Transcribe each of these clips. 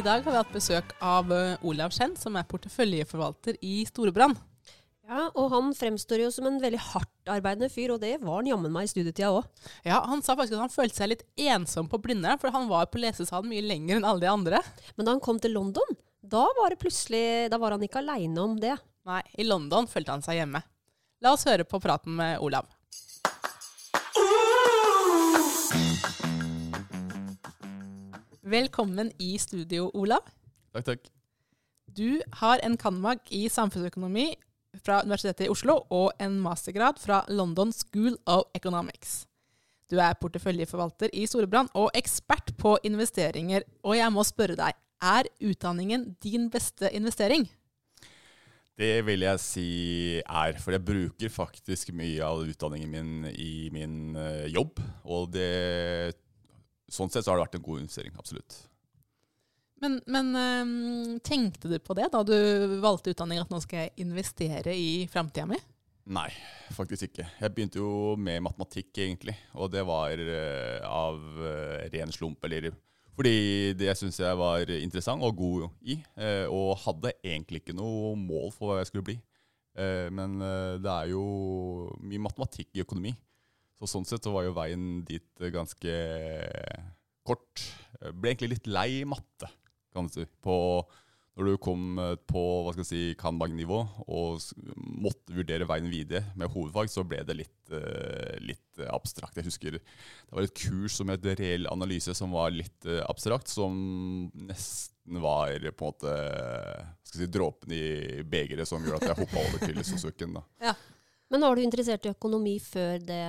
I dag har vi hatt besøk av eh, Olav Skjenn, som er porteføljeforvalter i Storebrand. Ja, og han fremstår jo som en veldig hardtarbeidende fyr, og det var han jammen meg i studietida òg. Ja, Han sa faktisk at han følte seg litt ensom på Blindern, for han var på lesesalen mye lenger enn alle de andre. Men da han kom til London, da var det plutselig Da var han ikke aleine om det. Nei, i London følte han seg hjemme. La oss høre på praten med Olav. Velkommen i studio, Olav. Takk, takk. Du har en cand.mag i samfunnsøkonomi fra Universitetet i Oslo og en mastergrad fra London School of Economics. Du er porteføljeforvalter i Storebrand og ekspert på investeringer. Og jeg må spørre deg, er utdanningen din beste investering? Det vil jeg si er, for jeg bruker faktisk mye av utdanningen min i min eh, jobb. Og det, sånn sett så har det vært en god investering, absolutt. Men, men tenkte du på det da du valgte utdanning, at nå skal jeg investere i framtida mi? Nei, faktisk ikke. Jeg begynte jo med matematikk, egentlig. Og det var eh, av eh, ren slump, eller fordi det syns jeg var interessant og god i. eh, og hadde egentlig ikke noe mål for hva jeg skulle bli. Men det er jo mye matematikk i økonomi. Så sånn sett så var jo veien dit eh, ganske kort. Jeg ble egentlig litt lei matte, kan du si. På, når du kom eh, på hva skal jeg si, cand.mag.-nivå og måtte vurdere veien videre med hovedfag, så ble det litt, eh, litt eh, abstrakt. Jeg husker det var et kurs som het reell analyse, som var litt eh, abstrakt, som nesten var på en måte skal si, dråpen i begeret som gjorde at jeg hoppa over til sosuken. Ja. Men var du interessert i økonomi før det?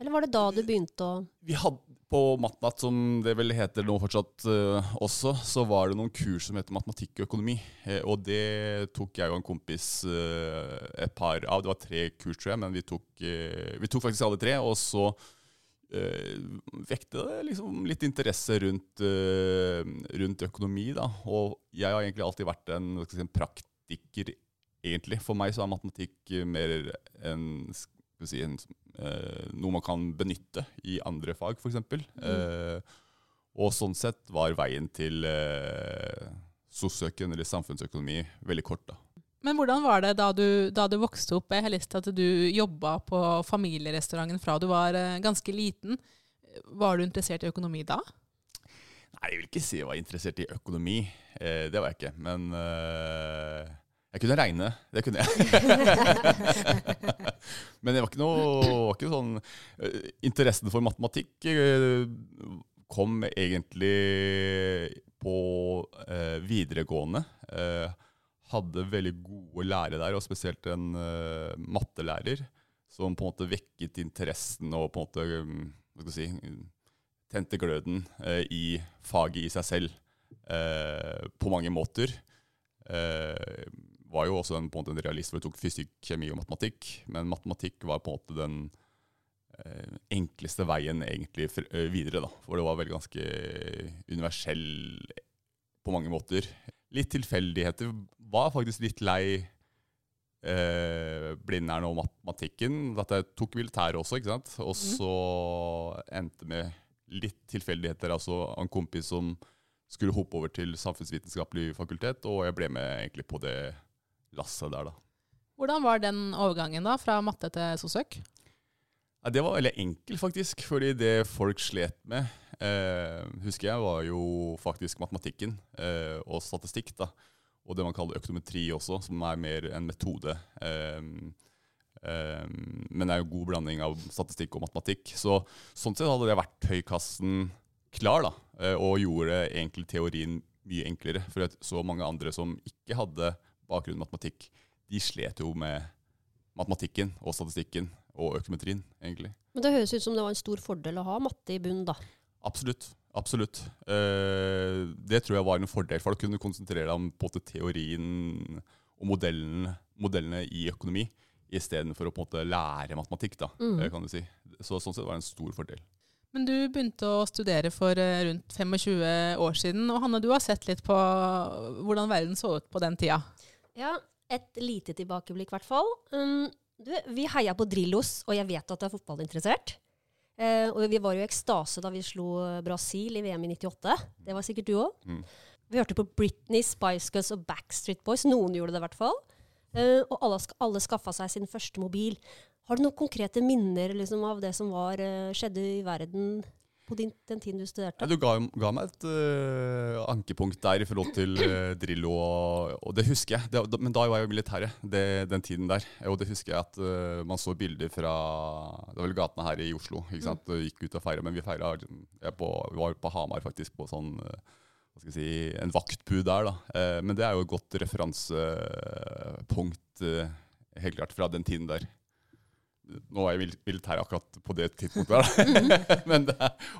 Eller var det da du begynte å Vi hadde på Matnat, som det vel heter nå fortsatt uh, også, så var det noen kurs som heter matematikk og økonomi. Eh, og det tok jeg og en kompis uh, et par av. Det var tre kurs, tror jeg, men vi tok, uh, vi tok faktisk alle tre. Og så vekte det liksom litt interesse rundt, rundt økonomi, da. Og jeg har egentlig alltid vært en, si, en praktiker, egentlig. For meg så er matematikk mer en, si, en eh, noe man kan benytte i andre fag, f.eks. Eh, og sånn sett var veien til eh, sosiøken, eller samfunnsøkonomi, veldig kort. da. Men hvordan var det da du, da du vokste opp? Jeg har lyst til at du jobba på familierestauranten fra du var eh, ganske liten. Var du interessert i økonomi da? Nei, jeg vil ikke si jeg var interessert i økonomi. Eh, det var jeg ikke. Men eh, jeg kunne regne. Det kunne jeg. Men det var ikke noe ikke sånn eh, Interessen for matematikk eh, kom egentlig på eh, videregående. Eh, hadde veldig gode lærere der, og spesielt en eh, mattelærer som på en måte vekket interessen og på en måte hva skal si, tente gløden eh, i faget i seg selv på mange måter. Eh, var jo også en, på en måte en realist for jeg tok fysikk, kjemi og matematikk, men matematikk var på en måte den eh, enkleste veien egentlig eh, videre, da. For det var vel ganske universell på mange måter. Litt tilfeldigheter. Var faktisk litt lei eh, Blindern og matematikken. At jeg tok militæret også, ikke sant. Og så endte med litt tilfeldigheter. Altså en kompis som skulle hoppe over til samfunnsvitenskapelig fakultet, og jeg ble med egentlig på det lasset der, da. Hvordan var den overgangen da, fra matte til sosøk? Ja, det var veldig enkelt, faktisk. Fordi det folk slet med, eh, husker jeg, var jo faktisk matematikken eh, og statistikk. da. Og det man kaller økonometri også, som er mer en metode. Eh, eh, men det er jo god blanding av statistikk og matematikk. Så sånn sett hadde det verktøykassen klar, da. eh, Og gjorde egentlig teorien mye enklere. For jeg så mange andre som ikke hadde bakgrunn i matematikk, de slet jo med matematikken og statistikken. og økometrien, egentlig. Men det høres ut som det var en stor fordel å ha matte i bunnen, da. Absolutt. Absolutt. Eh, det tror jeg var en fordel, for da kunne du konsentrere deg om på teorien og modellene, modellene i økonomi, istedenfor å på en måte lære matematikk. da, Mm. eh, kan du si. Så sånn sett var det en stor fordel. Men du begynte å studere for eh, rundt 25 år siden. Og Hanne, du har sett litt på hvordan verden så ut på den tida. Ja, et lite tilbakeblikk i hvert fall. Um, du, vi heia på Drillos, og jeg vet at du er fotballinteressert. Uh, og vi var jo i ekstase da vi slo Brasil i VM i 98. Det var sikkert du òg. Mm. Vi hørte på Britney, Spice Girls og Backstreet Boys. Noen gjorde det i hvert fall. Uh, og alle, alle skaffa seg sin første mobil. Har du noen konkrete minner liksom, av det som var, uh, skjedde i verden på din, den tiden du Ja, studerte? du ga, ga meg et uh, ankepunkt der i forhold til uh, Drillo, og, og det husker jeg. Det, da- men da var jeg jo militæret det, den tiden der. Og det husker jeg at uh, man så bilder fra Det var vel gatene her i Oslo. ikke sant? Og Gikk ut og feira, men vi feira Vi var på Hamar faktisk, på sånn hva skal jeg si, en vaktbu der. da. Men det er jo et godt referansepunkt, helt klart, fra den tiden der. Nå er jeg mil- militær akkurat på det tidspunktet, der, men det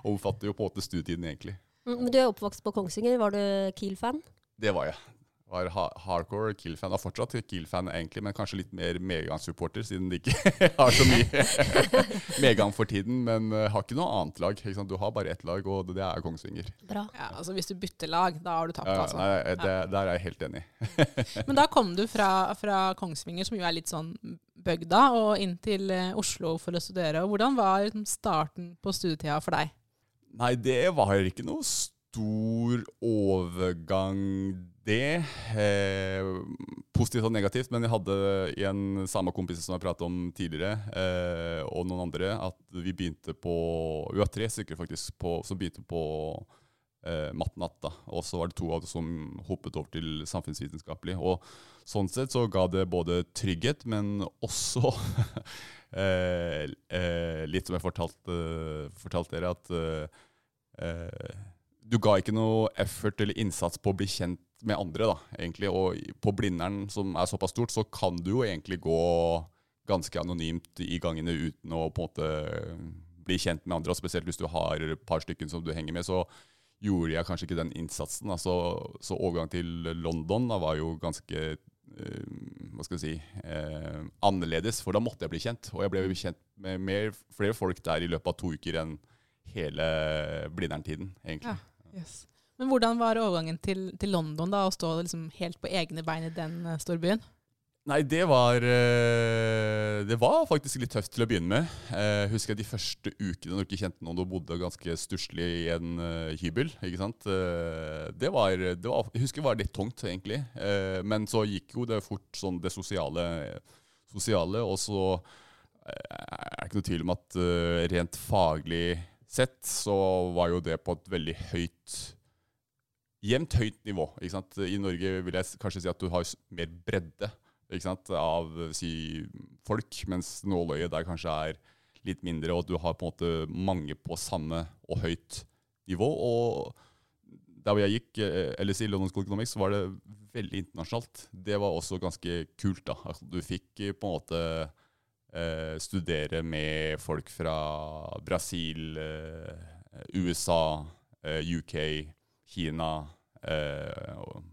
omfatter jo på en måte studietiden, egentlig. Mm, Men du er oppvokst på Kongsvinger. Var du Kiel-fan? Det var jeg. Var hardcore Kill-fan. Og fortsatt Kill-fan, egentlig, men kanskje litt mer medgangssupporter, siden de ikke har så mye Megan for tiden. Men uh, har ikke noe annet lag. Ikke sant? Du har bare ett lag, og det er Kongsvinger. Bra. Ja, altså Hvis du bytter lag, da har du tapt. Ja, altså. nei, det, der er jeg helt enig. Men da kom du fra, fra Kongsvinger, som jo er litt sånn bygda, og inn til eh, Oslo for å studere. Og Hvordan var liksom starten på studietida for deg? Nei, det var ikke noe stor overgang, det. Eh, positivt og negativt, men jeg hadde en samme kompis som jeg pratet om tidligere, eh, og noen andre, at vi begynte på Vi var tre stykker faktisk på, som begynte på eh, mattenatt. Og så var det to av oss som hoppet over til samfunnsvitenskapelig. Og sånn sett så ga det både trygghet, men også eh, eh, litt som jeg fortalte, fortalte dere, at eh, eh, du ga ikke noe effort eller innsats på å bli kjent med andre, da, egentlig. Og på Blindern, som er såpass stort, så kan du jo egentlig gå ganske anonymt i gangene uten å på en måte bli kjent med andre. Og spesielt hvis du har et par stykker som du henger med, så gjorde jeg kanskje ikke den innsatsen. Da. Så, så overgang til London da, var jo ganske eh, hva skal jeg si, eh, annerledes, for da måtte jeg bli kjent. Og jeg ble kjent med mer, flere folk der i løpet av to uker enn hele Blindern-tiden, egentlig. Ja. Men hvordan var overgangen til, til London, da, å stå liksom helt på egne bein i den eh, storbyen? Nei, det var eh, Det var faktisk litt tøft til å begynne med. Jeg husker de første ukene når du ikke kjente noen du bodde ganske stusslig i en eh, hybel. ikke sant? Eh, det, var, det var Jeg husker det var litt tungt, egentlig. Eh, men så gikk jo det fort sånn det sosiale, sosiale og så eh, er det ikke noe tvil om at eh, rent faglig sett så var jo det på et veldig høyt Jevnt høyt nivå. I Norge vil jeg kanskje si at du har mer bredde av si, folk, mens nåløyet der kanskje er litt mindre, og du har på en måte mange på samme og høyt nivå. Og der hvor jeg gikk, eh, LSI, London School Economics, var det veldig internasjonalt. Det var også ganske kult. da. Du fikk eh, på en måte eh, studere med folk fra Brasil, eh, USA, eh, UK, Kina og,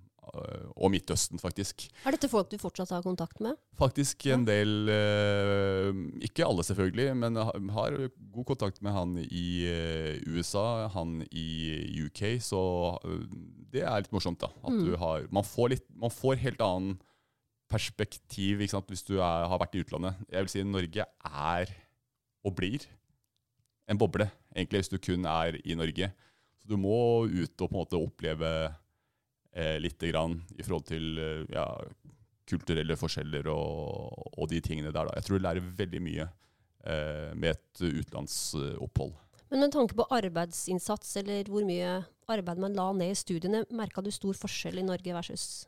og Midtøsten, faktisk. Er dette folk du fortsatt har kontakt med? Faktisk en del eh, Ikke alle, selvfølgelig, men har- god kontakt med han i eh, USA, han i UK, så eh, det er litt morsomt, da. At Mm. du har Man får litt Man får helt annen perspektiv hvis du er, har vært i utlandet. Jeg vil si Norge er og blir en boble, egentlig, hvis du kun er i Norge. Så du må ut og på en måte oppleve eh, lite grann i forhold til eh, ja, kulturelle forskjeller og, og de tingene der. Da. Jeg tror du lærer veldig mye eh, med et utenlandsopphold. Men med tanke på arbeidsinnsats, eller hvor mye arbeid man la ned i studiene, merka du stor forskjell i Norge versus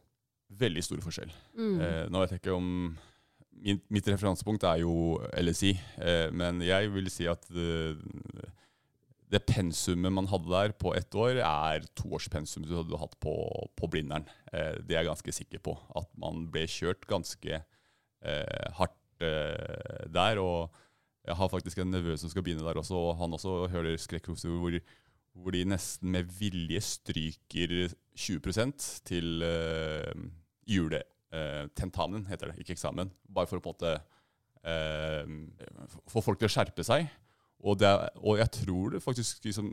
Veldig stor forskjell. mm. Eh, nå vet jeg ikke om min, Mitt referansepunkt er jo LSI, eh, men jeg vil si at eh, det pensumet man hadde der på ett år, er toårspensum du hadde hatt på, på Blindern. Eh, det er jeg ganske sikker på. At man ble kjørt ganske eh, hardt eh, der. Og Jeg har faktisk en nevø som skal begynne der også, og han også hører skrekkhistorier hvor, hvor de nesten med vilje stryker 20% til uh, juletentamen, heter det, ikke eksamen. Bare for å på en måte uh, få folk til å skjerpe seg. Og, det, og, jeg tror det faktisk, liksom,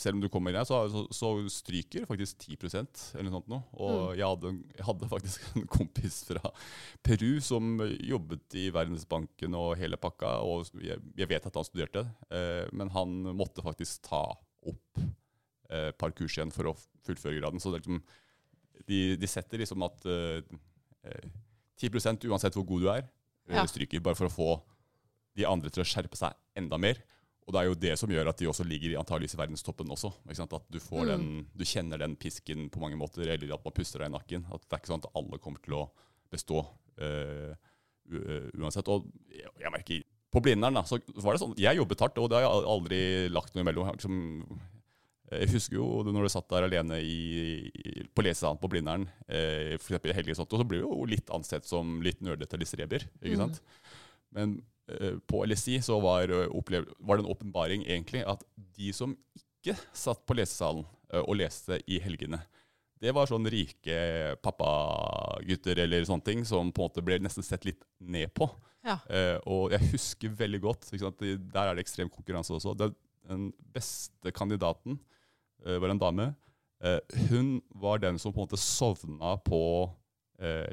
selv om du kommer inn så, så, så stryker faktisk 10% eller noe sånt. Nå. Og mm. jeg, hadde, jeg, hadde, faktisk en kompis fra Peru som jobbet i Verdensbanken og hele pakka. Og jeg, jeg vet at han studerte, eh, men han måtte faktisk ta opp eh, par kurs igjen for å fullføre graden. Så liksom, de, de, setter liksom at eh, 10 uansett hvor god du er, ja. stryker. Bare for å få de andre til å skjerpe seg enda mer. Og det er jo det som gjør at de også ligger i antageligvis i verdenstoppen også. At du, mm. den, du, kjenner den pisken på mange måter, eller at man puster deg i nakken. At det er ikke sånn at alle kommer til å bestå uh, uansett. Og jeg, jeg merker På Blindern så var det sånn Jeg jobbet hardt, og det har jeg aldri lagt noe imellom. Liksom, jeg husker jo når du satt der alene i, på lesesalen på Blindern, eh, f.eks. i helger, og så blir du jo litt ansett som litt nerdete eller streber. ikke sant? Mm. Men på LSI så var, eh, var, det en åpenbaring egentlig at de som ikke satt på lesesalen eh, og leste i helgene, det var sånn rike pappagutter eller sånne ting som på en måte ble nesten sett litt ned på. Ja. Eh, og jeg husker veldig godt Der er det ekstrem konkurranse også. Den beste kandidaten eh, var en dame. Eh, hun var den som på en måte sovna på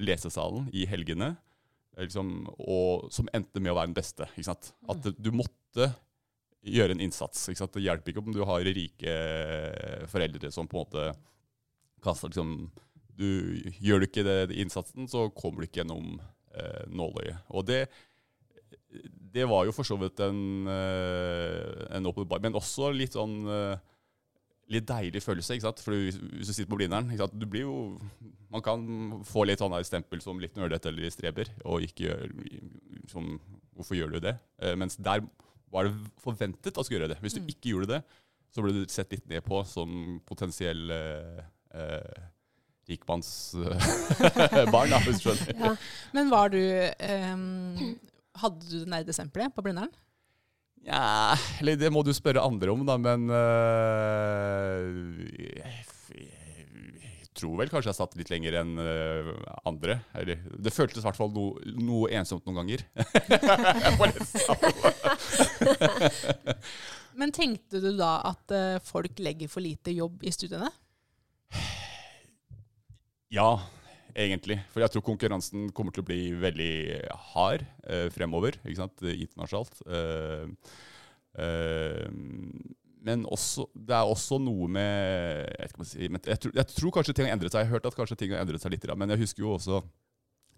lesesalen i helgene. Liksom, og som endte med å være den beste. At du måtte gjøre en innsats. Det hjelper ikke om du har rike foreldre som på en måte kaster liksom, du, Gjør du ikke det, innsatsen, så kommer du ikke gjennom eh, nåløyet. Og det, det var jo for så vidt en, eh, en åpenbar Men også litt sånn eh, litt deilig følelse. ikke sant? For hvis, du sitter på Blindern du blir jo, Man kan få litt sånn stempel som litt nerdete eller streber. og ikke gjør, som, Hvorfor gjør du det? Eh, mens der var det forventet at du skulle gjøre det. Hvis du mm. ikke gjorde det, så ble du sett litt ned på som potensiell eh, eh, rikmannsbarn. hvis du skjønner. Ja. Men var du um, Hadde du nerdestempelet på Blindern? Ja, eller det må du spørre andre om, da, men uh, Jeg tror vel kanskje jeg satt litt lenger enn uh, andre. Eller, det føltes i hvert fall no, noe ensomt noen ganger. men tenkte du da at uh, folk legger for lite jobb i studiene? Ja, egentlig. For jeg tror konkurransen kommer til å bli veldig hard eh, fremover, ikke sant? internasjonalt. Eh, eh, men også, det er også noe med Jeg, si, jeg, tror, jeg, tror, kanskje ting har endret seg. Jeg har hørt at kanskje ting har endret seg litt. Men jeg husker jo også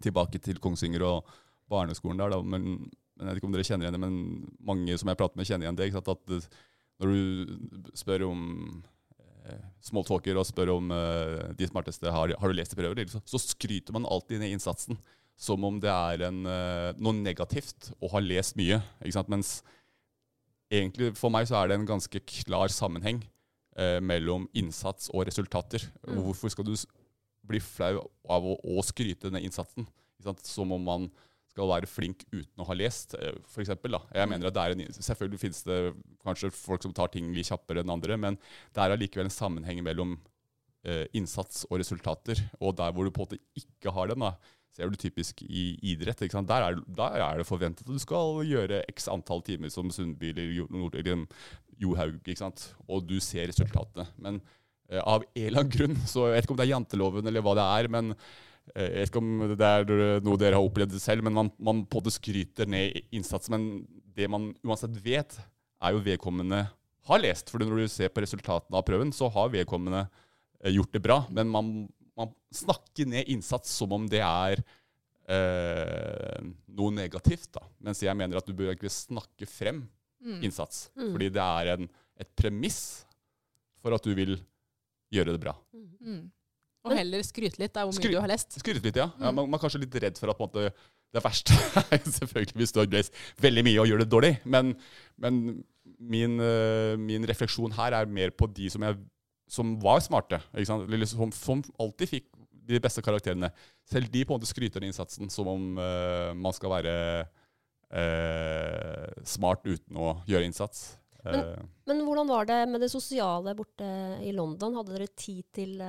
tilbake til Kongsvinger og barneskolen der. Da, men, men, jeg vet ikke om dere kjenner igjen det, men mange som jeg prater med, kjenner igjen det. At når du spør om smalltalker og spør om uh, de smarteste har, har du lest i prøver, så, så, skryter man alltid ned innsatsen som om det er en, uh, noe negativt å ha lest mye. Mens egentlig for meg så er det en ganske klar sammenheng uh, mellom innsats og resultater. Mm. Hvorfor skal du bli flau av å, å skryte ned innsatsen? Som om man skal være flink uten å ha lest, eh, da. Jeg mener at det er en, Selvfølgelig finnes det kanskje folk som tar ting litt kjappere enn andre, men det er allikevel en sammenheng mellom eh, innsats og resultater. Og der hvor du på en måte ikke har den, da, ser du typisk i idrett. Der er, der, er, det forventet at du skal gjøre x antall timer som Sundby eller Johaug, og du ser resultatene. Men eh, av en eller annen grunn, så jeg vet ikke om det er janteloven eller hva det er, men jeg vet ikke om det er noe dere har opplevd selv, men man, man på det skryter ned innsats. Men det man uansett vet, er jo vedkommende har lest. For når du ser på resultatene av prøven, så har vedkommende eh, gjort det bra. Men man, man snakker ned innsats som om det er eh, noe negativt. da. Mens jeg mener at du bør egentlig snakke frem mm. innsats. Mm. Fordi det er en, et premiss for at du vil gjøre det bra. Mm. Og heller skryte litt av hvor mye Skry du har lest. Skryte litt, ja. ja man, man, er kanskje litt redd for at måte, det verste er selvfølgelig hvis du har lest veldig mye og gjør det dårlig. Men, men min, uh, min, refleksjon her er mer på de som, jeg, som var smarte. Som, som, alltid fikk de beste karakterene. Selv de på en måte skryter av innsatsen som om uh, man skal være uh, smart uten å gjøre innsats. Men- uh, Men hvordan var det med det sosiale borte i London? Hadde dere tid til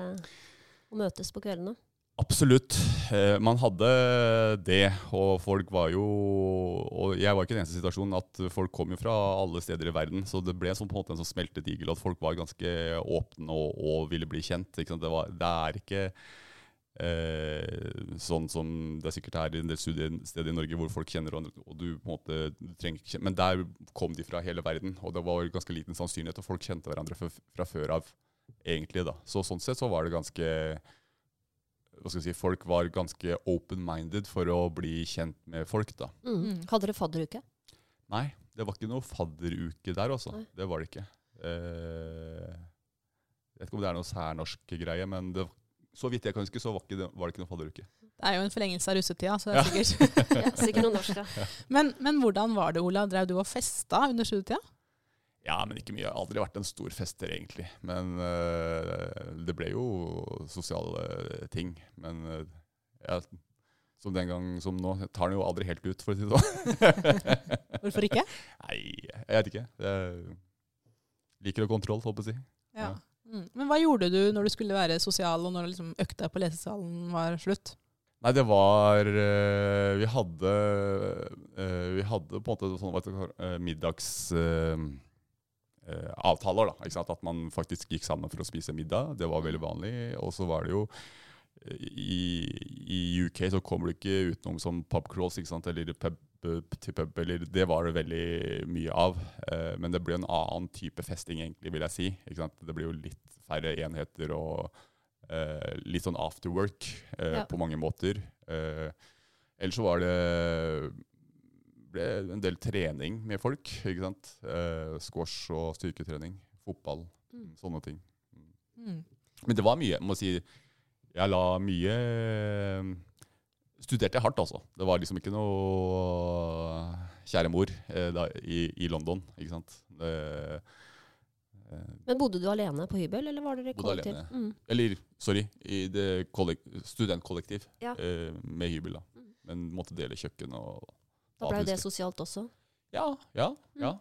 å møtes på kveldene? Absolutt. Eh, man hadde det, og folk var jo Og jeg var ikke den eneste situasjonen at folk kom jo fra alle steder i verden, så det ble sånn på en måte en sånn smeltet igel, at folk var ganske åpne og, og ville bli kjent. Det, var, det er ikke eh, sånn som det er sikkert er i en del studiesteder i Norge hvor folk kjenner hverandre, og du på en måte trenger ikke kjenne Men der kom de fra hele verden, og det var ganske liten sannsynlighet, og folk kjente hverandre fra, fra før av, egentlig. da. Så sånn sett så var det ganske hva skal jeg si, Folk var ganske open-minded for å bli kjent med folk. da. Mm. Mm. Hadde dere fadderuke? Nei, det var ikke noe fadderuke der, altså. Det var det ikke. Eh, jeg vet ikke om det er noe særnorsk greie, men det, så vidt jeg kan huske, så var, det, var det ikke noe fadderuke. Det er jo en forlengelse av russetida, så det er Ja. sikkert. Ja, sikkert noe norsk, ja. Men, men hvordan var det, Ola? Drev du og festa under studietida? Ja, men ikke mye. Jeg har aldri vært en stor fester, egentlig. Men eh, det ble jo sosiale ting. Men uh, jeg, som den gang som nå, jeg tar den jo aldri helt ut, for å si det sånn. Hvorfor ikke? Nei, jeg vet ikke. Jeg liker å kontroll, håper jeg å si. Ja. Ja. Mm. Men hva gjorde du når du skulle være sosial, og når liksom økta på lesesalen var slutt? Nei, det var eh, Vi hadde eh, Vi hadde på en måte sånn eh, middags... eh, avtaler, da. At man faktisk gikk sammen for å spise middag. Det var veldig vanlig. Og så var det jo eh, i, I UK så kommer du ikke utenom som pub crawls ikke sant? eller pub til pub. Eller, det var det veldig mye av. Eh, men det ble en annen type festing, egentlig, vil jeg si. Det blir jo litt færre enheter og eh, litt sånn after work eh, Ja. på mange måter. Eh, ellers så var det ble en del trening med folk. ikke sant? Eh, squash og styrketrening. Fotball. Mm. Sånne ting. Mm. Men det var mye. jeg må si, Jeg la mye Studerte hardt, altså. Det var liksom ikke noe kjære mor eh, da, i, i London. ikke sant? Det, eh, Men bodde du alene på hybel, eller var dere kollektiv? alene. Mm. eller, sorry, i det kollek studentkollektiv Ja. eh, med hybel. da. Mm. Men måtte dele kjøkken og Da ble jo det sosialt også. Ja, ja. ja.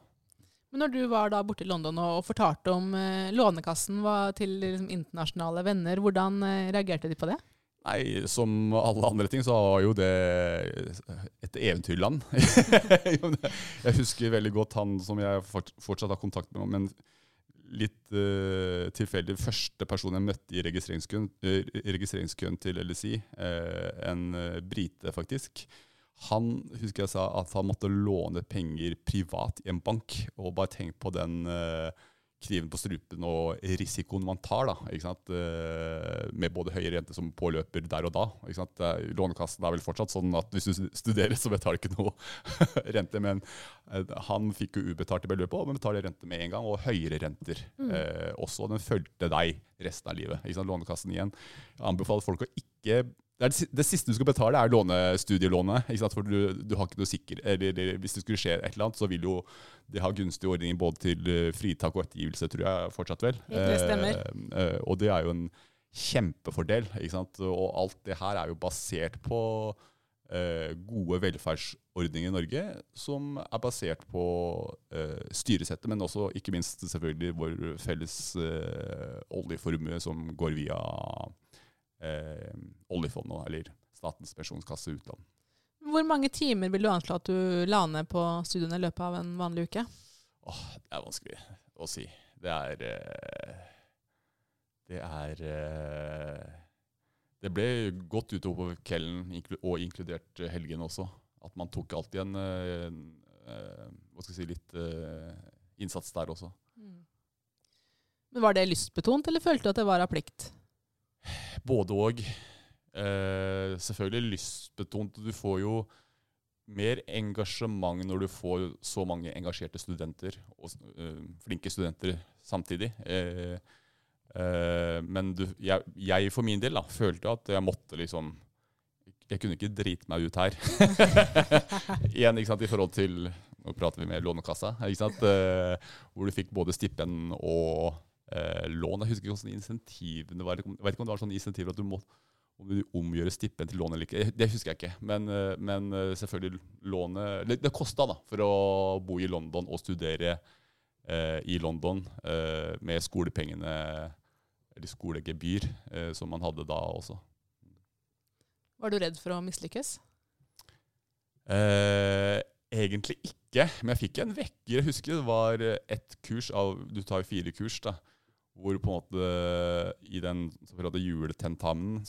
Men når du var da borte i London og, fortalte om eh, Lånekassen var til liksom, internasjonale venner, hvordan eh, reagerte de på det? Nei, som alle andre ting så var jo det et eventyrland. jeg husker veldig godt han som jeg fortsatt har kontakt med, men litt uh, tilfeldig første person jeg møtte i registreringskøen, eh, registreringskøen til LSI, uh, en eh, brite faktisk. Han husker jeg sa at han måtte låne penger privat i en bank, og bare tenk på den uh, kniven på strupen og risikoen man tar, da, ikke sant? Uh, med både høy rente som påløper der og da. Ikke sant? Lånekassen er vel fortsatt sånn at hvis du studerer, så betaler du ikke noe rente. Men uh, han fikk jo ubetalte beløp, og men betaler rente med en gang, og høyere renter Mm. også. Den fulgte deg resten av livet. Ikke sant? Lånekassen igjen. Jeg anbefaler folk å ikke det, det, det siste du skal betale, er lånestudielånet. Ikke sant? For du, du har ikke noe sikker eller, eller hvis det skulle skje et eller annet, så vil jo det ha gunstige ordninger både til eh, fritak og ettergivelse, tror jeg fortsatt vel. Det stemmer. Eh, eh, og det er jo en kjempefordel. Og alt det her er jo basert på eh, gode velferdsordninger i Norge, som er basert på eh, styresettet, men også ikke minst selvfølgelig vår felles eh, oljeformue som går via eh, oljefondet, eller Statens pensjonskasse utland. Hvor mange timer vil du anslå at du la ned på studiene i løpet av en vanlig uke? Åh, det er vanskelig å si. Det er eh, Det er eh, Det ble godt utover kvelden, og inkludert helgene helgen også. At man tok alltid en en, en Hva skal jeg si litt eh, innsats der også. Men Var det lystbetont, eller følte du at det var av plikt? Både og. Eh, selvfølgelig lystbetont. Du får jo mer engasjement når du får så mange engasjerte studenter, og eh, flinke studenter samtidig. Eh, eh, men du, jeg, jeg for min del da, følte at jeg måtte liksom Jeg kunne ikke drite meg ut her. Igjen ikke sant, i forhold til Nå prater vi med Lånekassa, ikke sant? Eh, hvor du fikk både stipend og eh, lån. Jeg husker ikke hvordan insentivene var. Jeg vet ikke om det var sånne insentiver at du må, om du omgjør stipend til lån eller ikke, det husker jeg ikke. Men, eh, men eh, selvfølgelig lånet Det, det kosta da, for å bo i London og studere eh, i London eh, med skolepengene, eller skolegebyr, eh, som man hadde da også. Var du redd for å mislykkes? Eh, egentlig ikke, men jeg fikk en vekker. Jeg husker det var ett kurs av Du tar jo fire kurs, da. Hvor på en måte i den såkalte juletentamenen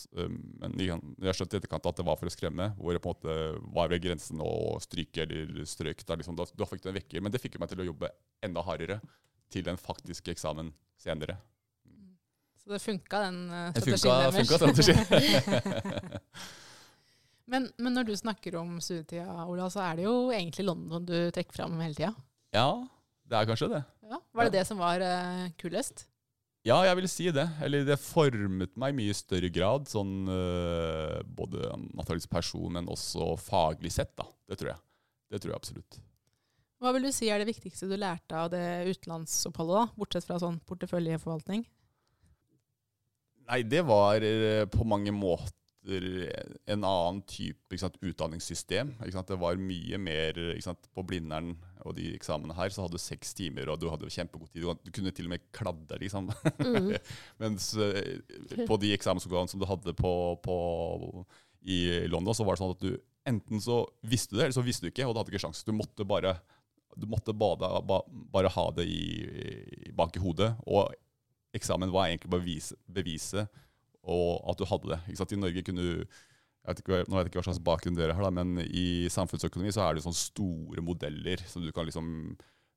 Men jeg skjønte i etterkant at det var for å skremme. Hvor det på en måte var ved grensen å stryke eller strøk. Da, liksom, da, da fikk du en vekker. Men det fikk meg til å jobbe enda hardere til den faktiske eksamen senere. Så det funka, den Det strategien deres? funka strategien. Men, men når du snakker om studietida, Ola, så er det jo egentlig London du trekker fram hele tida. ja, det er kanskje det. Ja. Var det det som var uh, kulest? Ja, jeg vil si det. Eller det formet meg i mye større grad. Sånn øh, både naturligvis person, men også faglig sett, da. Det tror jeg. Det tror jeg absolutt. Hva vil du si er det viktigste du lærte av det utenlandsoppholdet, da? Bortsett fra sånn porteføljeforvaltning? Nei, det var øh, på mange måter en annen type sant, utdanningssystem. Det var mye mer sant, På Blindern og de eksamene her så hadde du seks timer, og du hadde kjempegod tid. Du kunne til og med kladde, liksom. Mm. Mens øh, på de eksamensoppgavene som du hadde på, på, i London, så var det sånn at du enten så visste du det, eller så visste du ikke, og du hadde ikke sjans. Du måtte bare, du måtte bade, ba, bare ha det i, i, bak i hodet. Og eksamen var egentlig bare bevise, bevise og at du hadde det. Ikke sant? I Norge kunne du vet ikke, nå vet jeg ikke hva slags bakgrunn dere har, da, men i samfunnsøkonomi så er det sånne store modeller som du kan liksom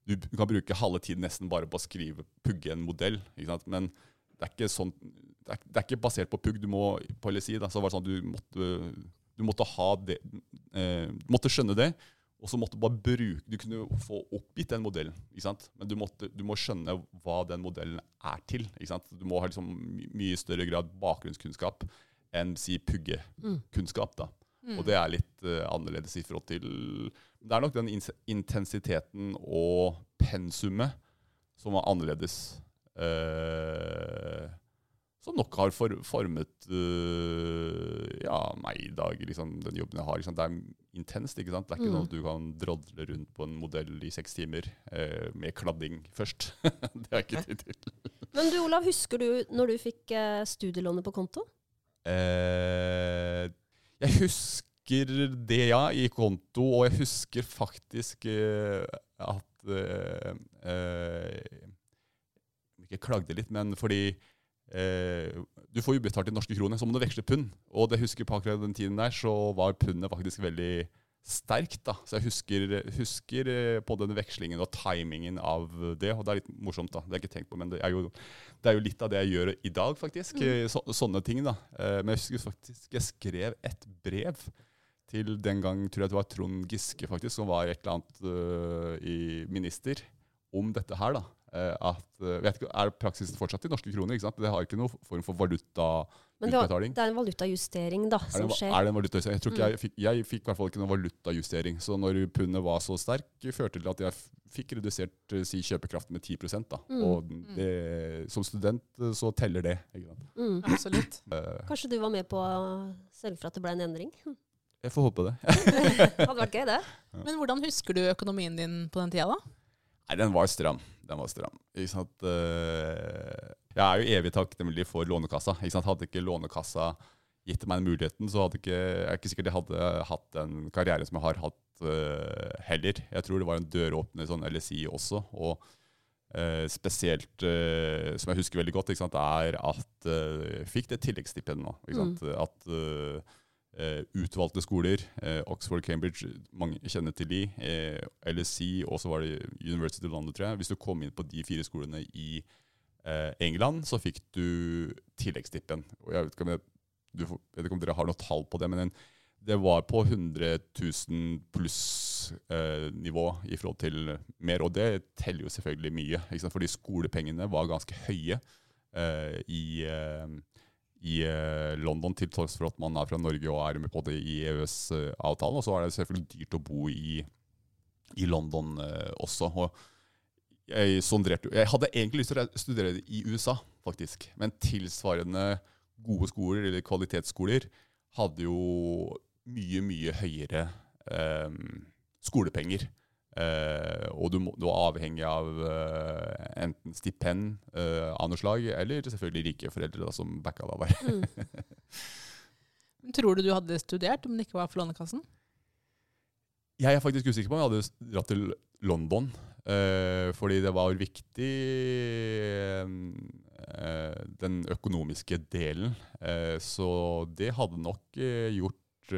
Du kan bruke halve tiden nesten bare på å skrive, pugge en modell. Ikke sant? Men det er ikke sånn det er, det er ikke basert på pugg. Du må på LSI da, så var det sånn at du måtte, du måtte ha det eh, måtte skjønne det, og så måtte du bare bruke Du kunne få oppgitt den modellen, men du, måtte, du må skjønne hva den modellen er til. ikke sant? Du må ha liksom mye større grad bakgrunnskunnskap enn si puggekunnskap. da. Og det er litt uh, annerledes i forhold til Det er nok den in intensiteten og pensumet som var annerledes. eh, som nok har for, formet uh, ja, meg i dag, liksom, den jobben jeg har. Liksom. Det er intenst. ikke sant? Det er ikke Mm. sånn at du kan drodle rundt på en modell i seks timer uh, med kladding først. det er ikke tid til. Men du Olav, husker du når du fikk uh, studielånet på konto? Eh, jeg husker det, ja, i konto, og jeg husker faktisk at Ikke klagde litt, men fordi eh, du får jo betalt i norske kroner, så må du veksle pund. Og det husker på akkurat den tiden der, så var pundet faktisk veldig sterkt. da. Så jeg husker, husker eh, på den vekslingen og timingen av det. Og det er litt morsomt, da. Det har jeg ikke tenkt på, men det er jo, det er jo litt av det jeg gjør i dag, faktisk. Mm. Så, sånne ting, da. Eh, Men jeg husker faktisk jeg skrev et brev til den gang tror jeg det var Trond Giske, faktisk, som var et eller annet uh, i minister, om dette her. da. Eh, at, øh, vet ikke, Er praksisen fortsatt i norske kroner? ikke sant? Det har ikke noen form for valuta det, er en valutajustering da, er det, skjer. er det en valutajustering? Jeg tror ikke Mm. jeg fikk, jeg fikk i hvert fall ikke noen valutajustering. Så når pundet var så sterk, førte til at jeg fikk redusert eh, si, kjøpekraften med 10 da. Mm. Og det, som student eh, så teller det. ikke sant? Mm. Absolutt. Eh, Kanskje du var med på å sørge for at det ble en endring? Jeg får håpe det. Hadde vært gøy, det. Men hvordan husker du økonomien din på den tida, da? Nei, den var stram. Den var stram. Ikke sant? Eh, Jeg er jo evig takknemlig for Lånekassa. Ikke sant? Hadde ikke Lånekassa gitt meg den muligheten, så hadde ikke, jeg er ikke sikkert jeg hadde hatt den karrieren som jeg har hatt uh, heller. Jeg tror det var en døråpner sånn LSI også. og uh, spesielt, uh, som jeg husker veldig godt, sant, er at jeg fikk det tilleggsstipendet nå. Ikke sant? At utvalgte skoler, eh, Oxford, Cambridge, mange kjenner til de, eh, LSI, og så var det University of London, tror jeg. Hvis du kom inn på de fire skolene i eh, England, så fikk du tilleggstippen. Og jeg vet ikke om, jeg, du, får- vet ikke om dere har noe tall på det, men det var på 100 000 pluss-nivå i forhold til mer, og det teller jo selvfølgelig mye. Fordi skolepengene var ganske høye eh, i, eh, i eh, London, til tross for at man er fra Norge og er med på det i EØS-avtalen. Og så er det selvfølgelig dyrt å bo i, i London eh, også. Og jeg, sonderte, jeg hadde egentlig lyst til å studere det i USA, faktisk. Men tilsvarende gode skoler, eller kvalitetsskoler, hadde jo mye, mye høyere eh, skolepenger. Eh, og du, må, du er avhengig av uh, enten stipend uh, av noe slag, eller selvfølgelig rike foreldre da, som backa deg der. Mm. Tror du du hadde studert om det ikke var for Lånekassen? Jeg er faktisk usikker på om jeg hadde dratt til London. Fordi det var viktig den økonomiske delen. Så det hadde nok gjort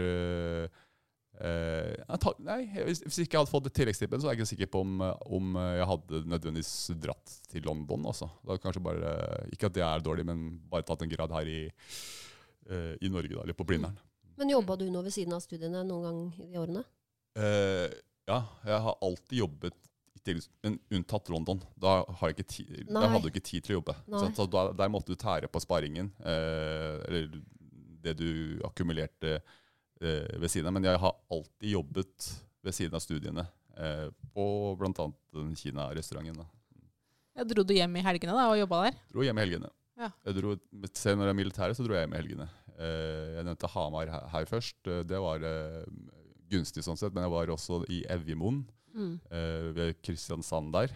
eh, eh, jeg Nei, hvis, hvis ikke hadde fått et tilleggsstipen, så er jeg ikke sikker på om, om jeg hadde nødvendigvis dratt til London. Også. Da kanskje bare, Ikke at det er dårlig, men bare tatt en grad her i, uh, i Norge, da, eller på Blindern. Men jobba du nå ved siden av studiene noen gang i de årene? Uh, ja, jeg har alltid jobbet men unntatt London. Da, har jeg ikke tid, da hadde du ikke tid til å jobbe. Så. Så da, der måtte du tære på sparingen, eh, eller det du akkumulerte eh, ved siden av. Men jeg har alltid jobbet ved siden av studiene, eh, på bl.a. den Kina-restauranten. Ja, dro du hjem i helgene da og jobba der? Dro hjem i helgene. Ja. Jeg dro, selv når jeg er militær, så dro jeg hjem i helgene. Eh, jeg nevnte Hamar her, her først. Eh, Det var eh, gunstig sånn sett, men jeg var også i Evjemoen Mm. eh, ved Kristiansand der.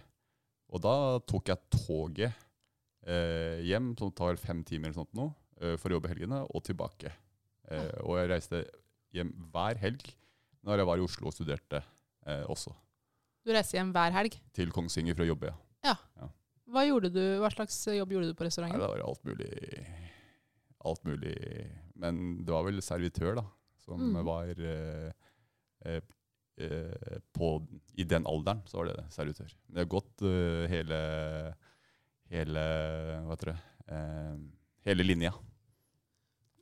Og da tok jeg toget eh, hjem, som tar fem timer eller sånt nå, eh, for å jobbe helgene, og tilbake. Eh, og jeg reiste hjem hver helg når jeg var i Oslo og studerte eh, også. Du reiser hjem hver helg. Til Kongsvinger for å jobbe, ja. Hva, du, hva slags jobb gjorde du på Nei, det var alt mulig. Alt mulig. Men det var vel servitør, da, som Mm. var eh, eh, eh, på, I den alderen så var det servitør. Men det har gått eh, hele hele hva heter det, eh, hele linja.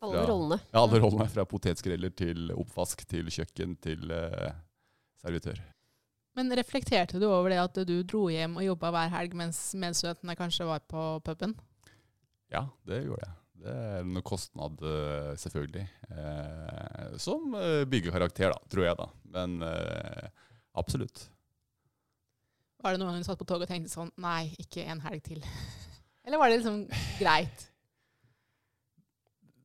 Alle fra, rollene. Ja, alle rollene. Fra potetskreller til oppvask til kjøkken til eh, servitør. Men reflekterte du over det at du dro hjem og jobba hver helg mens medstudentene kanskje var på puben? Ja, det gjorde jeg. Det er en kostnad, eh, selvfølgelig. Eh, som byggekarakter, bygger karakter, da, tror jeg, da. Men eh, absolutt. Var det noen gang du satt på toget og tenkte sånn Nei, ikke en helg til. Eller var det liksom greit?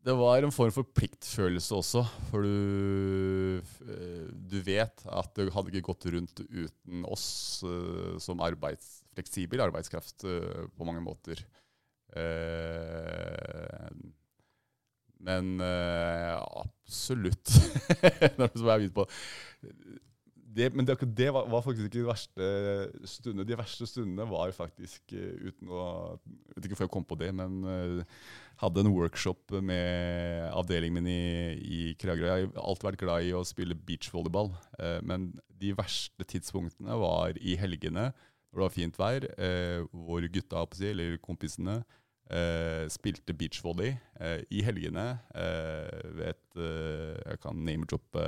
Det var en form for pliktfølelse også, for du, eh, du vet at det hadde ikke gått rundt uten oss eh, som arbeids, fleksibel arbeidskraft eh, på mange måter. Men absolutt. Det, men det, det var, var faktisk ikke de verste stundene. De verste stundene var faktisk uten å Jeg vet ikke hvorfor jeg kom på det, men hadde en workshop med avdelingen min i, i Kragerø. Jeg har alltid vært glad i å spille beachvolleyball, eh, men de verste tidspunktene var i helgene når det var fint vær, eh, hvor gutta eller kompisene eh, spilte beachvolley i helgene ved et Jeg kan name-droppe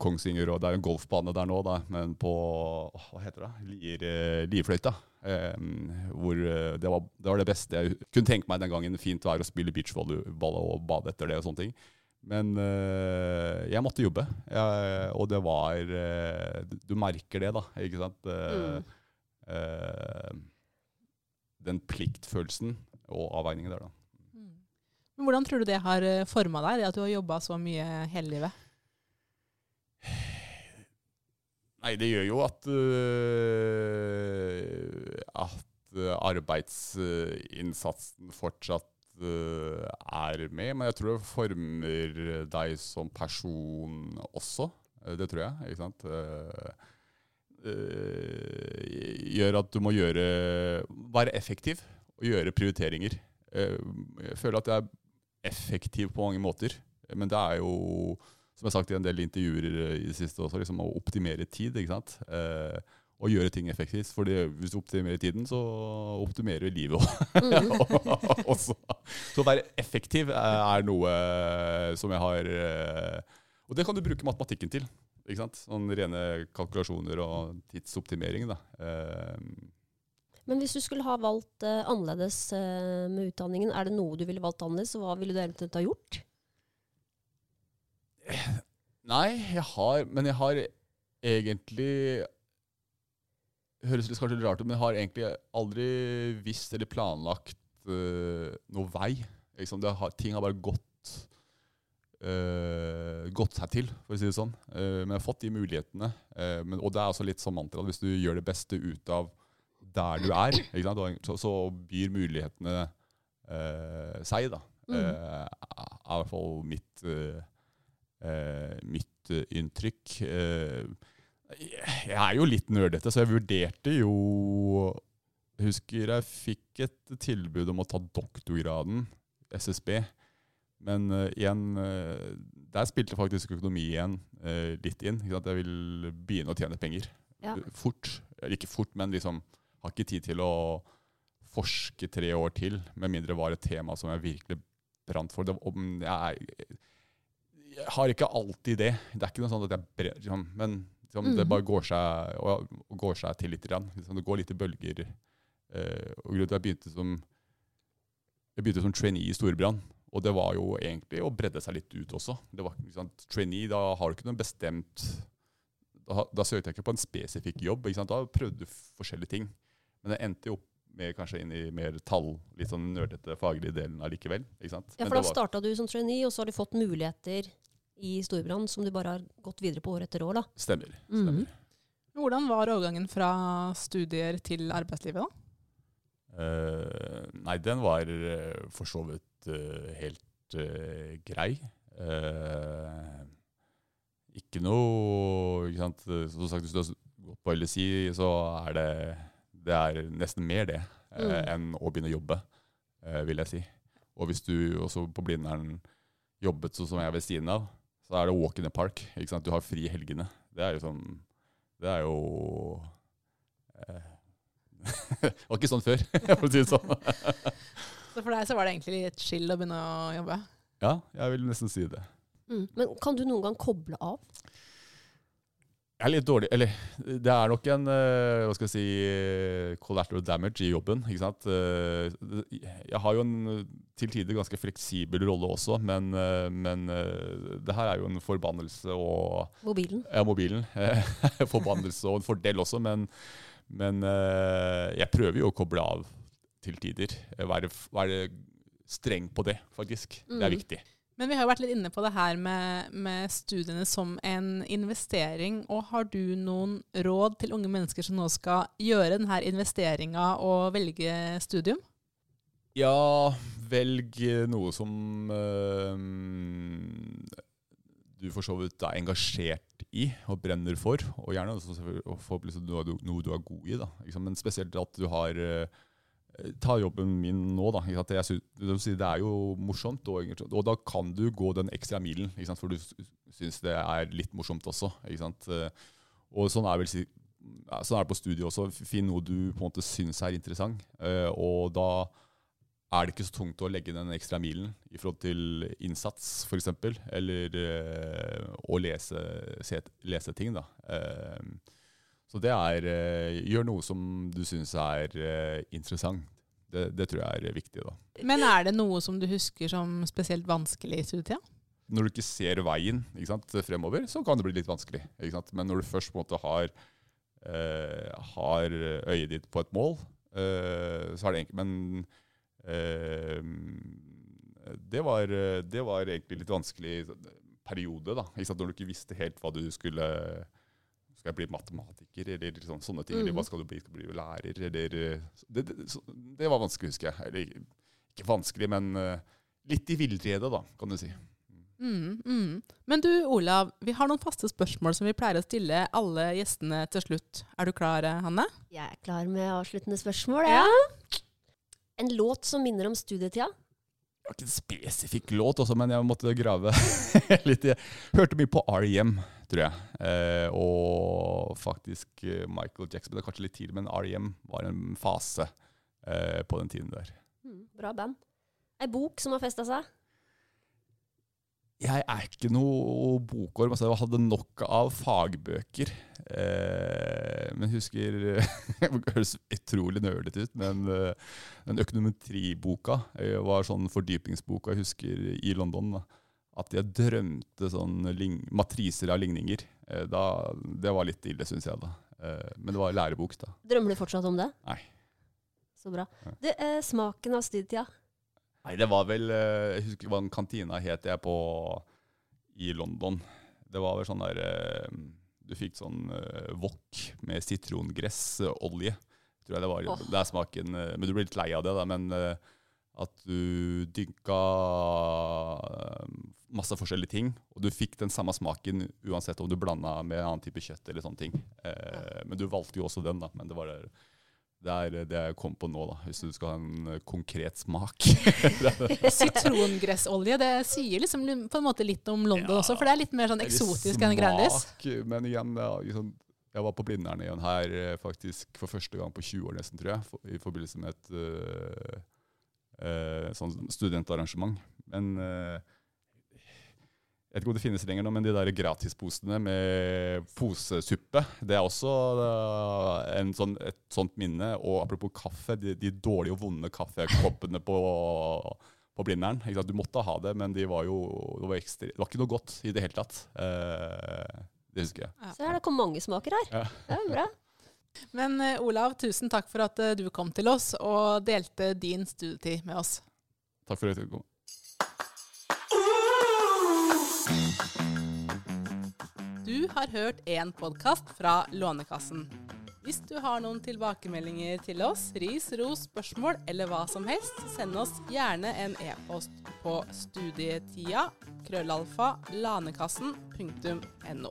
Kongsvinger, og det er en golfbane der nå, da, men på Hva heter det? Lier, Lierfløyta. Eh, hvor eh, det var, det var det beste jeg kunne tenke meg den gangen. Fint vær å spille beachvolleyball og bade etter det og sånne ting. Men eh, jeg måtte jobbe, jeg, og det var eh, du- Du merker det, da. Ikke sant? Eh, Mm. eh, den pliktfølelsen og avveiningen der, da. Men hvordan tror du det har forma deg, at du har jobba så mye hele livet? Nei, det gjør jo at uh, At øh, arbeidsinnsatsen fortsatt uh, er med. Men jeg tror det former deg som person også. Eh, Det tror jeg. ikke sant? Uh, eh, gjør at du må gjøre Være effektiv og gjøre prioriteringer. Eh, Jeg føler at jeg er effektiv på mange måter, men det er jo som jeg har sagt i en del intervjuer i det siste også, liksom å optimere tid. ikke sant? Eh, og gjøre ting effektivt. For hvis du optimerer tiden, så optimerer du livet også. Så å være effektiv er, er noe som jeg har eh, Og det kan du bruke matematikken til. ikke sant? Sånn rene kalkulasjoner og tidsoptimering. da. Eh, Men hvis du skulle ha valgt eh, annerledes eh, med utdanningen, er det noe du ville valgt annerledes? og Hva ville du eventuelt ha gjort? Nei, jeg har Men jeg har egentlig Høres litt kanskje rart ut, men jeg har egentlig aldri visst eller planlagt uh, noe vei Liksom, det har, ting har bare gått, uh, gått seg til, for å si det sånn. Uh, men jeg har fått de mulighetene. Men, og det er også litt sånn mantra at hvis du gjør det beste ut av der du er, ikke sant? Så, så byr mulighetene seg, da. Mm. Er i hvert fall mitt, uh, mitt eh, inntrykk. Eh, jeg er jo litt nerdete, så jeg vurderte jo husker jeg fikk et tilbud om å ta doktorgraden, SSB. Men uh, igjen uh, Der spilte faktisk økonomi igjen uh, litt inn. Ikke sant? Jeg vil begynne å tjene penger Ja. fort. Eller ikke fort, men liksom har ikke tid til å forske tre år til, med mindre det var et tema som jeg virkelig brant for. Det, om jeg, jeg har ikke alltid det. Det er ikke noe sånn at jeg brer, liksom, Men liksom, det Mhm. bare går seg, og, og går seg til litt. Liksom, det går litt i bølger. Eh, og grunnen til at jeg begynte som jeg begynte som trainee i Storbrann. Og det var jo egentlig å bredde seg litt ut også. Det var, sant, trainee, da har du ikke noe bestemt Da, da søkte jeg ikke på en spesifikk jobb. Da prøvde du forskjellige ting. Men jeg endte jo opp med kanskje inn i mer tall, litt sånn nerdete faglige delen allikevel. Ikke sant? Ja, for da var- starta du som trainee, og så har du fått muligheter i Storbrann som du bare har gått videre på år etter år. da. Stemmer. Mhm. stemmer. Hvordan var overgangen fra studier til arbeidslivet, da? Uh, nei, den var eh, for så vidt uh, helt uh, grei. Eh, ikke noe ikke sant? Som sagt, Hvis du har gått på LSI, så er det, det er nesten mer det eh, Mm. enn å begynne å jobbe, eh, vil jeg si. Og hvis du også på Blindern jobbet sånn som jeg ved siden av, så er det walk in the park. Ikke sant? Du har fri i helgene. Det er jo sånn Det er jo eh, Det var ikke sånn før, for å si det sånn. Så for deg så var det egentlig litt chill å begynne å jobbe? Ja, jeg vil nesten si det. Mm. Men kan du noen gang koble av? Jeg er litt dårlig Eller det er nok en eh, hva skal jeg si, collateral damage i jobben. ikke sant? Eh, Jeg har jo en til tider ganske fleksibel rolle også, men, eh, men det her er jo en forbannelse og Mobilen? Ja, mobilen. Forbannelse og en fordel også, men, men jeg prøver jo å koble av til tider. Være, være streng på det, faktisk. Det er Mm. viktig. Men vi har jo vært litt inne på det her med, med studiene som en investering. Og har du noen råd til unge mennesker som nå skal gjøre denne investeringa og velge studium? Ja, velg noe som øh, du for så vidt er engasjert i og brenner for. Og gjerne noe, du- noe du er god i. Da. Men spesielt at du har eh, Ta jobben min nå, da. Ikke sant? Jeg sy- det, er jo morsomt, og, og da kan du gå den ekstra milen. For du syns det er litt morsomt også. Eh, Og sånn er, vel, sånn er det på studiet også. Finn noe du på en måte syns er interessant. eh, Og da er det ikke så tungt å legge den ekstra milen i forhold til innsats, f.eks., eller eh, å lese, lese ting. da. Så det er eh, Gjør noe som du syns er eh, interessant. Det, det tror jeg er viktig. da. Men er det noe som du husker som spesielt vanskelig i studietida? Når du ikke ser veien ikke sant, fremover, så kan det bli litt vanskelig. Men når du først på en måte har, eh, har øyet ditt på et mål, eh, så er det enkelt. Men eh, det, var, det var egentlig litt vanskelig periode, da. Når du ikke visste helt hva du skulle Skal jeg bli matematiker, eller sånn, sånne ting? Eller Mhm. hva skal du bli? Skal du bli lærer, eller Det, det, så, det var vanskelig, husker jeg. Eller ikke vanskelig, men uh, litt i villrede, da, kan du si. Mm, mm. Men du Olav, vi har noen faste spørsmål som vi pleier å stille alle gjestene til slutt. Er du klar, Hanne? Jeg er klar med avsluttende spørsmål. Ja. En låt som minner om studietida? Det var ikke en spesifikk låt, også, men jeg måtte grave litt. i Hørte mye på R.E.M., tror jeg. Eh, og faktisk eh, Michael Jackson. Det er kanskje litt tidlig, men R.E.M. var en fase eh, på den tiden der. Mm, bra band. Ei bok som har festa seg? Jeg er ikke noe bokorm. Altså jeg hadde nok av fagbøker. Eh, men husker Det høres utrolig nølete ut, men eh, den økonometriboka eh, var sånn fordypningsbok. Og jeg husker i London da, at jeg drømte sånn matriser av ligninger. Eh, da, det var litt ille, syns jeg. da. Eh, men det var lærebok, da. Drømmer du fortsatt om det? Nei. Så bra. Det, eh, smaken av studietida? Nei, det var vel eh, Jeg husker hva den kantina het jeg på i London. Det var vel sånn der eh, Du fikk sånn eh, wok med sitrongressolje. Tror jeg det var. Oh. Det er smaken Men du blir litt lei av det, da. Men at du dynka masse forskjellige ting, og du fikk den samme smaken uansett om du blanda med en annen type kjøtt eller sånne ting. Eh, men du valgte jo også den, da. Men det var det, det er det jeg kom på nå, da. Hvis du skal ha en eh, konkret smak. Sitrongressolje, det sier liksom på en måte litt om London Ja. også, for det er litt mer sånn eksotisk enn Grandis. Men igjen, ja, liksom, jeg var på Blindern igjen her eh, faktisk for første gang på 20 år nesten, tror jeg, for, i forbindelse med et uh, uh, sånn studentarrangement. Men øh, jeg vet ikke om det finnes lenger nå, men de der gratisposene med posesuppe, det er også en sånn, et sånt minne. Og apropos kaffe, de, de dårlige og vonde kaffekoppene på, på Blindern. ikke sant? Du måtte ha det, men de var jo, det, var ekstra, det var ikke noe godt i det hele tatt. Eh, det husker jeg. Så her det kom mange smaker her. Ja. Det er bra. Men eh, Olav, tusen takk for at eh, du kom til oss og delte din studietid med oss. Takk for at du kom. Du har hørt en podkast fra Lånekassen. Hvis du har noen tilbakemeldinger til oss, ris, ros, spørsmål eller hva som helst, send oss gjerne en e-post på studietida krøllalfa lanekassen.no.